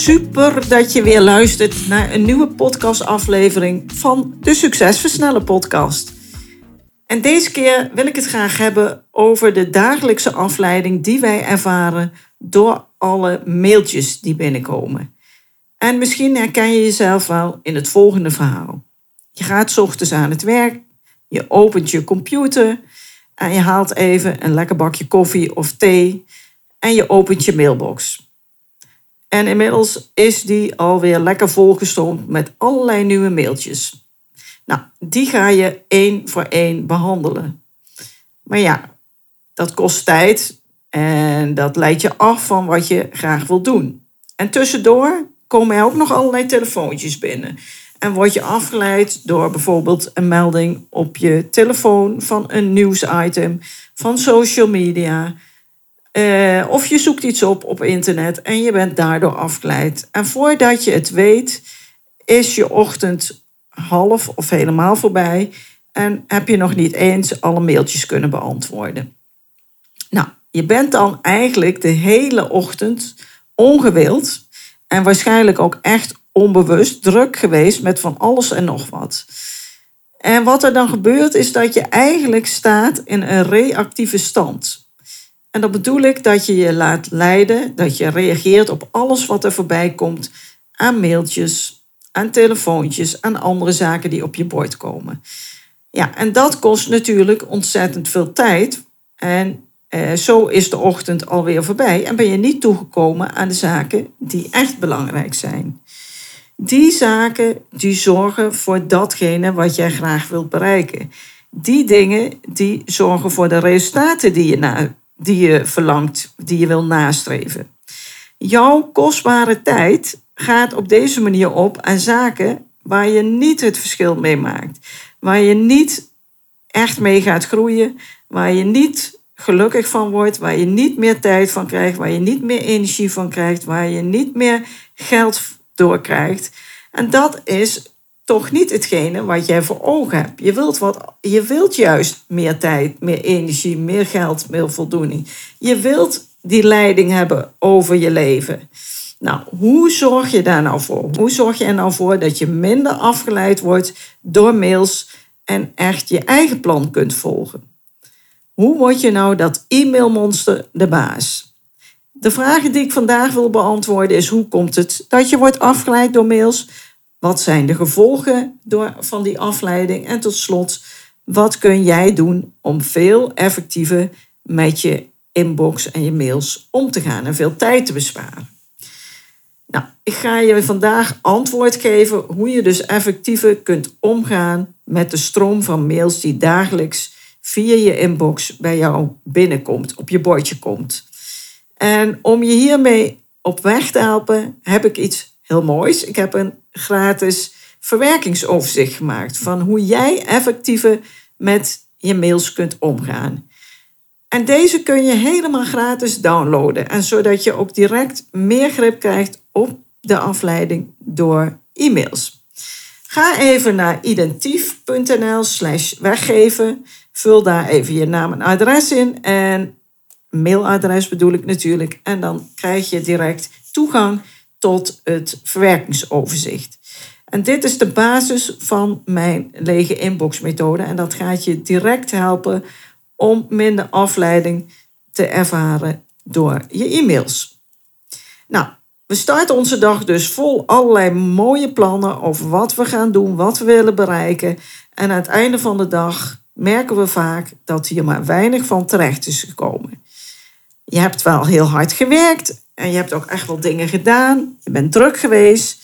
Super dat je weer luistert naar een nieuwe podcastaflevering van de Succesversnellen podcast. En deze keer wil ik het graag hebben over de dagelijkse afleiding die wij ervaren door alle mailtjes die binnenkomen. En misschien herken je jezelf wel in het volgende verhaal. Je gaat ochtends aan het werk, je opent je computer en je haalt even een lekker bakje koffie of thee en je opent je mailbox. En inmiddels is die alweer lekker volgestroomd met allerlei nieuwe mailtjes. Nou, die ga je één voor één behandelen. Maar ja, dat kost tijd en dat leidt je af van wat je graag wil doen. En tussendoor komen er ook nog allerlei telefoontjes binnen. En word je afgeleid door bijvoorbeeld een melding op je telefoon van een nieuwsitem, van social media. Uh, of je zoekt iets op op internet en je bent daardoor afgeleid. En voordat je het weet, is je ochtend half of helemaal voorbij en heb je nog niet eens alle mailtjes kunnen beantwoorden. Nou, je bent dan eigenlijk de hele ochtend ongewild en waarschijnlijk ook echt onbewust druk geweest met van alles en nog wat. En wat er dan gebeurt is dat je eigenlijk staat in een reactieve stand. En dat bedoel ik dat je je laat leiden, dat je reageert op alles wat er voorbij komt aan mailtjes, aan telefoontjes, aan andere zaken die op je bord komen. Ja, en dat kost natuurlijk ontzettend veel tijd. En eh, zo is de ochtend alweer voorbij en ben je niet toegekomen aan de zaken die echt belangrijk zijn. Die zaken die zorgen voor datgene wat jij graag wilt bereiken. Die dingen die zorgen voor de resultaten die je na, die je verlangt, die je wil nastreven. Jouw kostbare tijd gaat op deze manier op aan zaken waar je niet het verschil mee maakt. Waar je niet echt mee gaat groeien, waar je niet gelukkig van wordt, waar je niet meer tijd van krijgt, waar je niet meer energie van krijgt, waar je niet meer geld door krijgt. En dat is toch niet hetgene wat jij voor ogen hebt. Je wilt, wat, je wilt juist meer tijd, meer energie, meer geld, meer voldoening. Je wilt die leiding hebben over je leven. Nou, hoe zorg je daar nou voor? Hoe zorg je er nou voor dat je minder afgeleid wordt door mails en echt je eigen plan kunt volgen? Hoe word je nou dat e-mailmonster de baas? De vragen die ik vandaag wil beantwoorden is: hoe komt het dat je wordt afgeleid door mails? Wat zijn de gevolgen door, van die afleiding? En tot slot, wat kun jij doen om veel effectiever met je inbox en je mails om te gaan en veel tijd te besparen? Nou, ik ga je vandaag antwoord geven hoe je dus effectiever kunt omgaan met de stroom van mails die dagelijks via je inbox bij jou binnenkomt, op je bordje komt. En om je hiermee op weg te helpen, heb ik iets heel moois. Ik heb een gratis verwerkingsoverzicht gemaakt van hoe jij effectiever met je mails kunt omgaan. En deze kun je helemaal gratis downloaden. En zodat je ook direct meer grip krijgt op de afleiding door e-mails. Ga even naar identief.nl slash weggeven. Vul daar even je naam en adres in. En mailadres bedoel ik natuurlijk. En dan krijg je direct toegang tot het verwerkingsoverzicht. En dit is de basis van mijn lege inbox methode. En dat gaat je direct helpen om minder afleiding te ervaren door je e-mails. Nou, we starten onze dag dus vol allerlei mooie plannen over wat we gaan doen, wat we willen bereiken. En aan het einde van de dag merken we vaak dat hier maar weinig van terecht is gekomen. Je hebt wel heel hard gewerkt en je hebt ook echt wel dingen gedaan. Je bent druk geweest.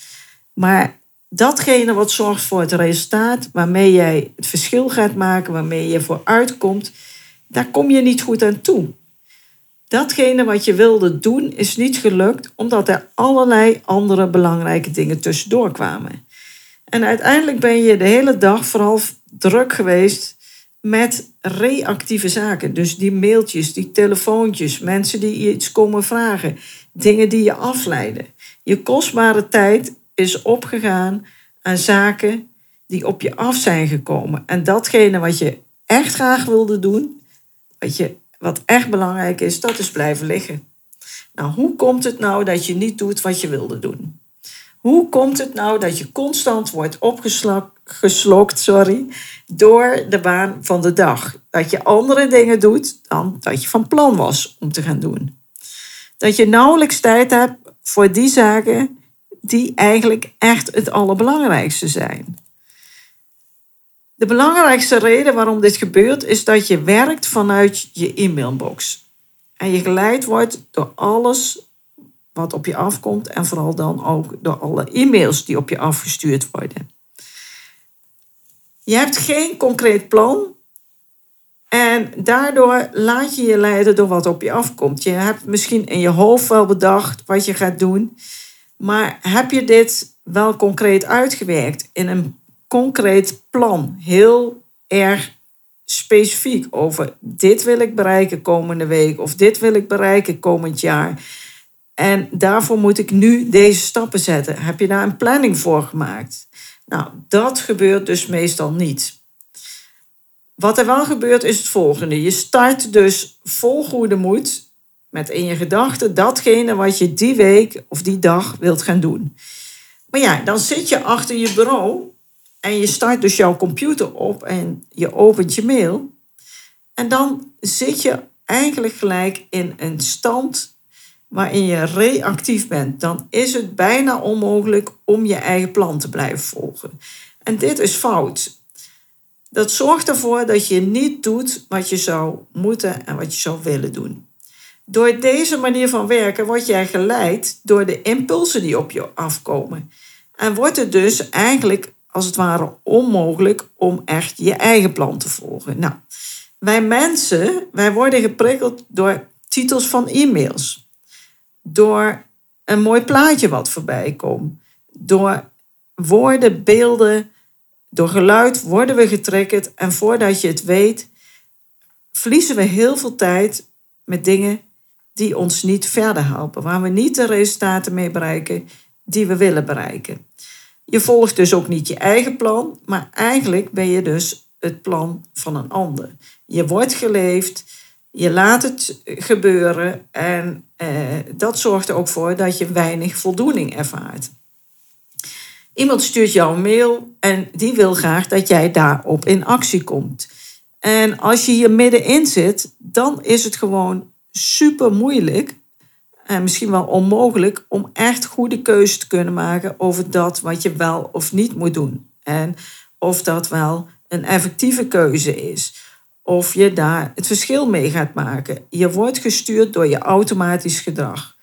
Maar datgene wat zorgt voor het resultaat, waarmee jij het verschil gaat maken, waarmee je vooruit komt, daar kom je niet goed aan toe. Datgene wat je wilde doen is niet gelukt omdat er allerlei andere belangrijke dingen tussendoor kwamen. En uiteindelijk ben je de hele dag vooral druk geweest met reactieve zaken. Dus die mailtjes, die telefoontjes, mensen die iets komen vragen, dingen die je afleiden. Je kostbare tijd is opgegaan aan zaken die op je af zijn gekomen. En datgene wat je echt graag wilde doen, wat, je, wat echt belangrijk is, dat is blijven liggen. Nou, hoe komt het nou dat je niet doet wat je wilde doen? Hoe komt het nou dat je constant wordt opgeslokt sorry, door de baan van de dag? Dat je andere dingen doet dan dat je van plan was om te gaan doen. Dat je nauwelijks tijd hebt voor die zaken die eigenlijk echt het allerbelangrijkste zijn. De belangrijkste reden waarom dit gebeurt is dat je werkt vanuit je e-mailbox. En je geleid wordt door alles wat op je afkomt en vooral dan ook door alle e-mails die op je afgestuurd worden. Je hebt geen concreet plan en daardoor laat je je leiden door wat op je afkomt. Je hebt misschien in je hoofd wel bedacht wat je gaat doen, maar heb je dit wel concreet uitgewerkt in een concreet plan? Heel erg specifiek over dit wil ik bereiken komende week of dit wil ik bereiken komend jaar. En daarvoor moet ik nu deze stappen zetten. Heb je daar een planning voor gemaakt? Nou, dat gebeurt dus meestal niet. Wat er wel gebeurt is het volgende. Je start dus vol goede moed met in je gedachten datgene wat je die week of die dag wilt gaan doen. Maar ja, dan zit je achter je bureau en je start dus jouw computer op en je opent je mail. En dan zit je eigenlijk gelijk in een stand waarin je reactief bent, dan is het bijna onmogelijk om je eigen plan te blijven volgen. En dit is fout. Dat zorgt ervoor dat je niet doet wat je zou moeten en wat je zou willen doen. Door deze manier van werken word jij geleid door de impulsen die op je afkomen. En wordt het dus eigenlijk als het ware onmogelijk om echt je eigen plan te volgen. Nou, wij mensen, wij worden geprikkeld door titels van e-mails door een mooi plaatje wat voorbij komt. Door woorden, beelden, door geluid worden we getriggerd. En voordat je het weet, verliezen we heel veel tijd met dingen die ons niet verder helpen. Waar we niet de resultaten mee bereiken die we willen bereiken. Je volgt dus ook niet je eigen plan, maar eigenlijk ben je dus het plan van een ander. Je wordt geleefd je laat het gebeuren en eh, dat zorgt er ook voor dat je weinig voldoening ervaart. Iemand stuurt jou een mail en die wil graag dat jij daarop in actie komt. En als je hier middenin zit, dan is het gewoon super moeilijk en misschien wel onmogelijk om echt goede keuzes te kunnen maken over dat wat je wel of niet moet doen. En of dat wel een effectieve keuze is of je daar het verschil mee gaat maken. Je wordt gestuurd door je automatisch gedrag.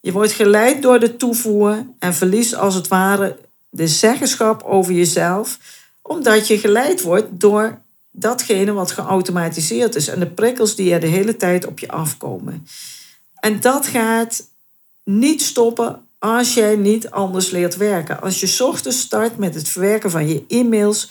Je wordt geleid door de toevoer en verliest als het ware de zeggenschap over jezelf, omdat je geleid wordt door datgene wat geautomatiseerd is en de prikkels die er de hele tijd op je afkomen. En dat gaat niet stoppen als jij niet anders leert werken. Als je ochtends start met het verwerken van je e-mails,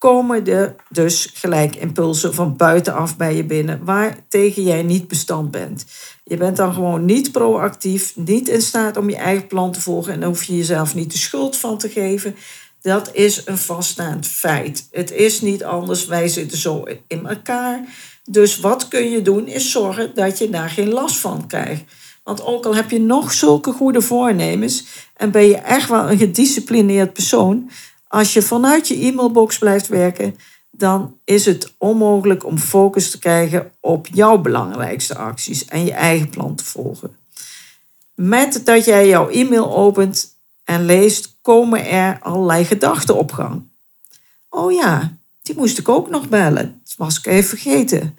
komen er dus gelijk impulsen van buitenaf bij je binnen, waar tegen jij niet bestand bent. Je bent dan gewoon niet proactief, niet in staat om je eigen plan te volgen en hoef je jezelf niet de schuld van te geven. Dat is een vaststaand feit. Het is niet anders, wij zitten zo in elkaar. Dus wat kun je doen, is zorgen dat je daar geen last van krijgt. Want ook al heb je nog zulke goede voornemens en ben je echt wel een gedisciplineerd persoon, als je vanuit je e-mailbox blijft werken, dan is het onmogelijk om focus te krijgen op jouw belangrijkste acties en je eigen plan te volgen. Met dat jij jouw e-mail opent en leest, komen er allerlei gedachten op gang. Oh ja, die moest ik ook nog bellen. Dat was ik even vergeten.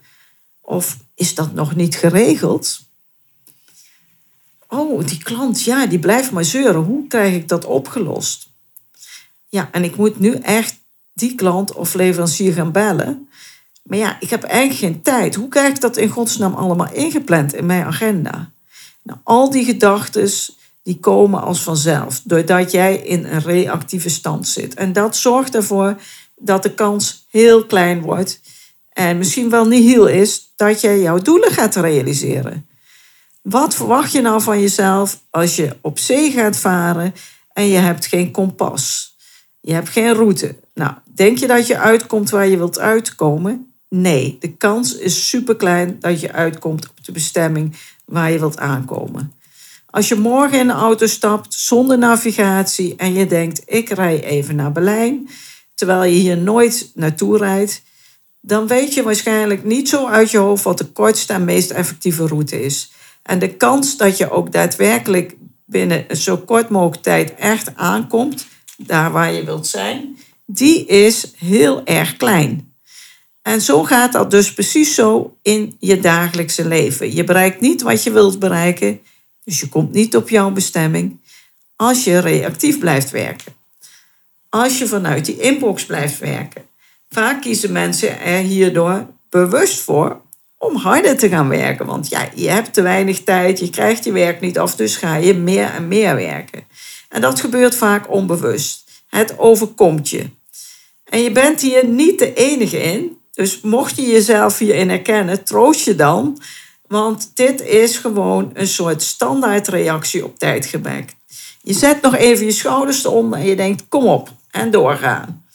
Of is dat nog niet geregeld? Oh, die klant, ja, die blijft maar zeuren. Hoe krijg ik dat opgelost? Ja, en ik moet nu echt die klant of leverancier gaan bellen. Maar ja, ik heb eigenlijk geen tijd. Hoe krijg ik dat in godsnaam allemaal ingepland in mijn agenda? Nou, al die gedachten die komen als vanzelf, doordat jij in een reactieve stand zit. En dat zorgt ervoor dat de kans heel klein wordt en misschien wel niet heel is dat jij jouw doelen gaat realiseren. Wat verwacht je nou van jezelf als je op zee gaat varen en je hebt geen kompas? Je hebt geen route. Nou, denk je dat je uitkomt waar je wilt uitkomen? Nee, de kans is super klein dat je uitkomt op de bestemming waar je wilt aankomen. Als je morgen in de auto stapt zonder navigatie en je denkt: ik rij even naar Berlijn, terwijl je hier nooit naartoe rijdt, dan weet je waarschijnlijk niet zo uit je hoofd wat de kortste en meest effectieve route is. En de kans dat je ook daadwerkelijk binnen zo kort mogelijk tijd echt aankomt, daar waar je wilt zijn, die is heel erg klein. En zo gaat dat dus precies zo in je dagelijkse leven. Je bereikt niet wat je wilt bereiken, dus je komt niet op jouw bestemming als je reactief blijft werken. Als je vanuit die inbox blijft werken. Vaak kiezen mensen er hierdoor bewust voor om harder te gaan werken. Want ja, je hebt te weinig tijd, je krijgt je werk niet af, dus ga je meer en meer werken. En dat gebeurt vaak onbewust. Het overkomt je. En je bent hier niet de enige in. Dus mocht je jezelf hierin herkennen, troost je dan. Want dit is gewoon een soort standaardreactie op tijdgebrek. Je zet nog even je schouders eronder en je denkt, kom op, en doorgaan.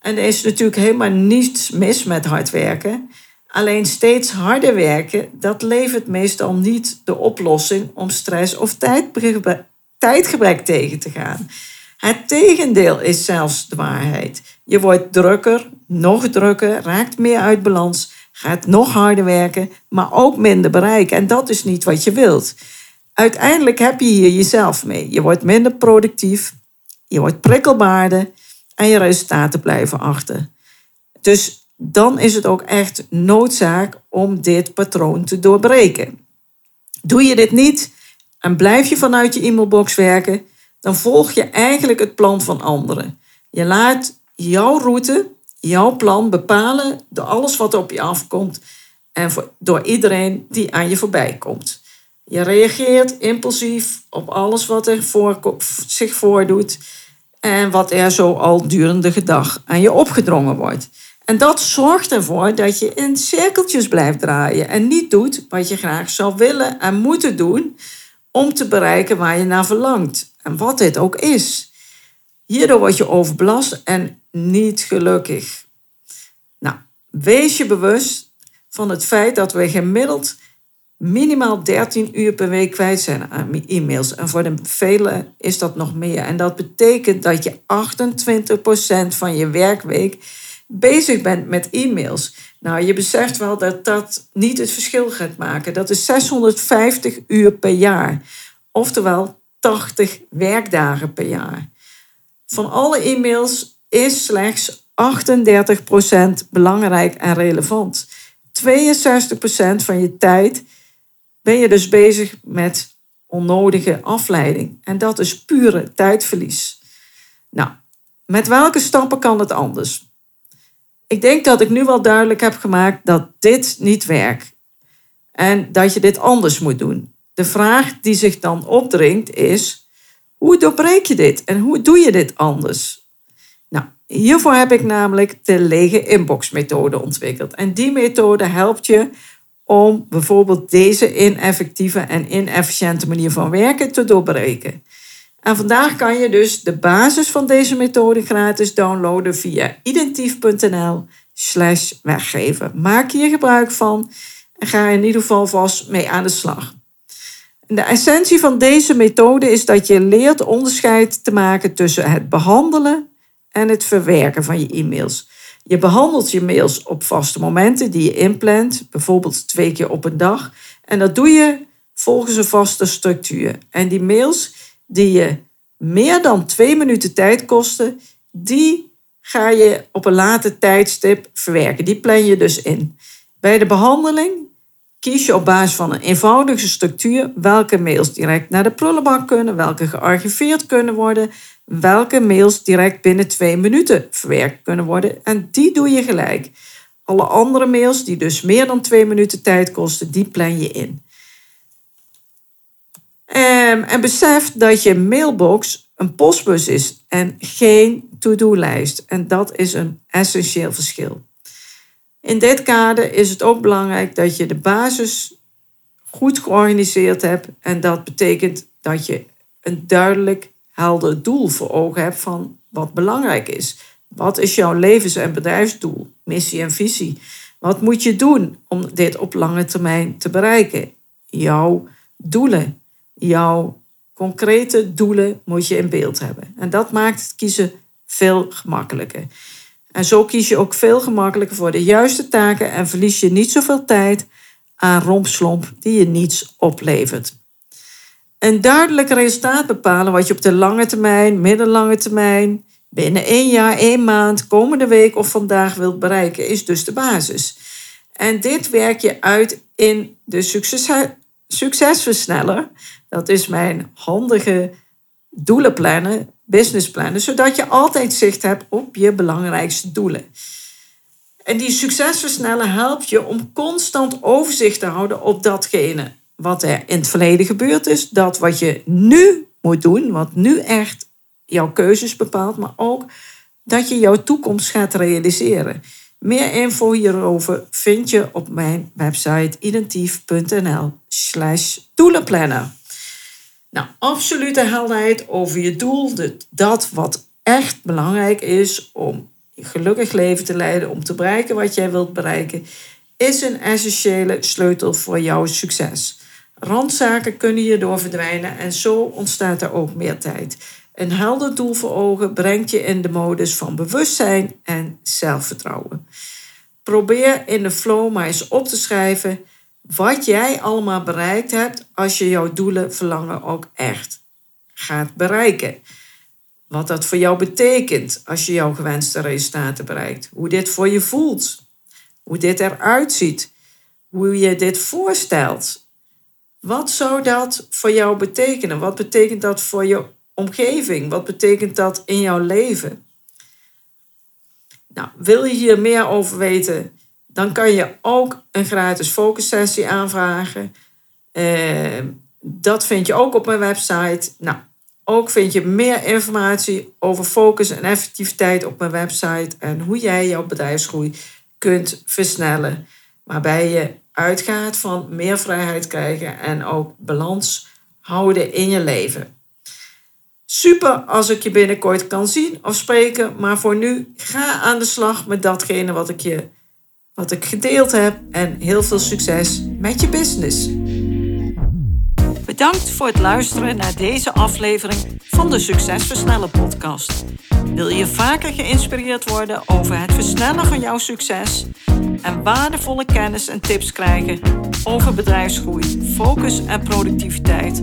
En er is natuurlijk helemaal niets mis met hard werken. Alleen steeds harder werken, dat levert meestal niet de oplossing om stress of tijdgebrek, tijdgebrek tegen te gaan. Het tegendeel is zelfs de waarheid. Je wordt drukker, nog drukker, raakt meer uit balans, gaat nog harder werken, maar ook minder bereiken. En dat is niet wat je wilt. Uiteindelijk heb je hier jezelf mee. Je wordt minder productief, je wordt prikkelbaarder en je resultaten blijven achter. Dus dan is het ook echt noodzaak om dit patroon te doorbreken. Doe je dit niet en blijf je vanuit je e-mailbox werken, dan volg je eigenlijk het plan van anderen. Je laat jouw route, jouw plan bepalen door alles wat op je afkomt en door iedereen die aan je voorbij komt. Je reageert impulsief op alles wat er voor, zich voordoet en wat er zo al durende gedag aan je opgedrongen wordt. En dat zorgt ervoor dat je in cirkeltjes blijft draaien en niet doet wat je graag zou willen en moeten doen om te bereiken waar je naar verlangt. En wat dit ook is. Hierdoor word je overbelast en niet gelukkig. Nou, wees je bewust van het feit dat we gemiddeld minimaal 13 uur per week kwijt zijn aan e-mails. En voor de velen is dat nog meer. En dat betekent dat je 28% van je werkweek bezig bent met e-mails. Nou, je beseft wel dat dat niet het verschil gaat maken. Dat is 650 uur per jaar. Oftewel 80 werkdagen per jaar. Van alle e-mails is slechts 38% belangrijk en relevant. 62% van je tijd ben je dus bezig met onnodige afleiding. En dat is pure tijdverlies. Nou, met welke stappen kan het anders? Ik denk dat ik nu wel duidelijk heb gemaakt dat dit niet werkt. En dat je dit anders moet doen. De vraag die zich dan opdringt is: hoe doorbreek je dit en hoe doe je dit anders? Nou, hiervoor heb ik namelijk de lege inbox methode ontwikkeld. En die methode helpt je om bijvoorbeeld deze ineffectieve en inefficiënte manier van werken te doorbreken. En vandaag kan je dus de basis van deze methode gratis downloaden via identief.nl slash weggeven. Maak hier gebruik van en ga in ieder geval vast mee aan de slag. De essentie van deze methode is dat je leert onderscheid te maken tussen het behandelen en het verwerken van je e-mails. Je behandelt je mails op vaste momenten die je inplant, bijvoorbeeld twee keer op een dag. En dat doe je volgens een vaste structuur. En die mails die je meer dan twee minuten tijd kosten, die ga je op een later tijdstip verwerken. Die plan je dus in. Bij de behandeling kies je op basis van een eenvoudige structuur welke mails direct naar de prullenbak kunnen, welke gearchiveerd kunnen worden, welke mails direct binnen twee minuten verwerkt kunnen worden. En die doe je gelijk. Alle andere mails, die dus meer dan twee minuten tijd kosten, die plan je in. Um, en besef dat je mailbox een postbus is en geen to-do-lijst. En dat is een essentieel verschil. In dit kader is het ook belangrijk dat je de basis goed georganiseerd hebt. En dat betekent dat je een duidelijk, helder doel voor ogen hebt van wat belangrijk is. Wat is jouw levens- en bedrijfsdoel, missie en visie? Wat moet je doen om dit op lange termijn te bereiken? Jouw doelen, jouw concrete doelen moet je in beeld hebben. En dat maakt het kiezen veel gemakkelijker. En zo kies je ook veel gemakkelijker voor de juiste taken en verlies je niet zoveel tijd aan rompslomp die je niets oplevert. Een duidelijk resultaat bepalen wat je op de lange termijn, middellange termijn, binnen één jaar, één maand, komende week of vandaag wilt bereiken, is dus de basis. En dit werk je uit in de succes, succesversneller. Dat is mijn handige doelenplanner, businessplannen, zodat je altijd zicht hebt op je belangrijkste doelen. En die succesversneller helpt je om constant overzicht te houden op datgene wat er in het verleden gebeurd is, dat wat je nu moet doen, wat nu echt jouw keuzes bepaalt, maar ook dat je jouw toekomst gaat realiseren. Meer info hierover vind je op mijn website identief.nl doelenplanner. Nou, absolute helderheid over je doel, dat wat echt belangrijk is om een gelukkig leven te leiden, om te bereiken wat jij wilt bereiken, is een essentiële sleutel voor jouw succes. Randzaken kunnen hierdoor verdwijnen en zo ontstaat er ook meer tijd. Een helder doel voor ogen brengt je in de modus van bewustzijn en zelfvertrouwen. Probeer in de flow maar eens op te schrijven wat jij allemaal bereikt hebt als je jouw doelen, verlangen ook echt gaat bereiken. Wat dat voor jou betekent als je jouw gewenste resultaten bereikt. Hoe dit voor je voelt. Hoe dit eruit ziet. Hoe je dit voorstelt. Wat zou dat voor jou betekenen? Wat betekent dat voor je omgeving? Wat betekent dat in jouw leven? Nou, wil je hier meer over weten? Dan kan je ook een gratis focussessie aanvragen. Uh, dat vind je ook op mijn website. Nou, ook vind je meer informatie over focus en effectiviteit op mijn website en hoe jij jouw bedrijfsgroei kunt versnellen. Waarbij je uitgaat van meer vrijheid krijgen en ook balans houden in je leven. Super als ik je binnenkort kan zien of spreken, maar voor nu ga aan de slag met datgene wat ik je wat ik gedeeld heb en heel veel succes met je business. Bedankt voor het luisteren naar deze aflevering van de Succesversnellen podcast. Wil je vaker geïnspireerd worden over het versnellen van jouw succes en waardevolle kennis en tips krijgen over bedrijfsgroei, focus en productiviteit,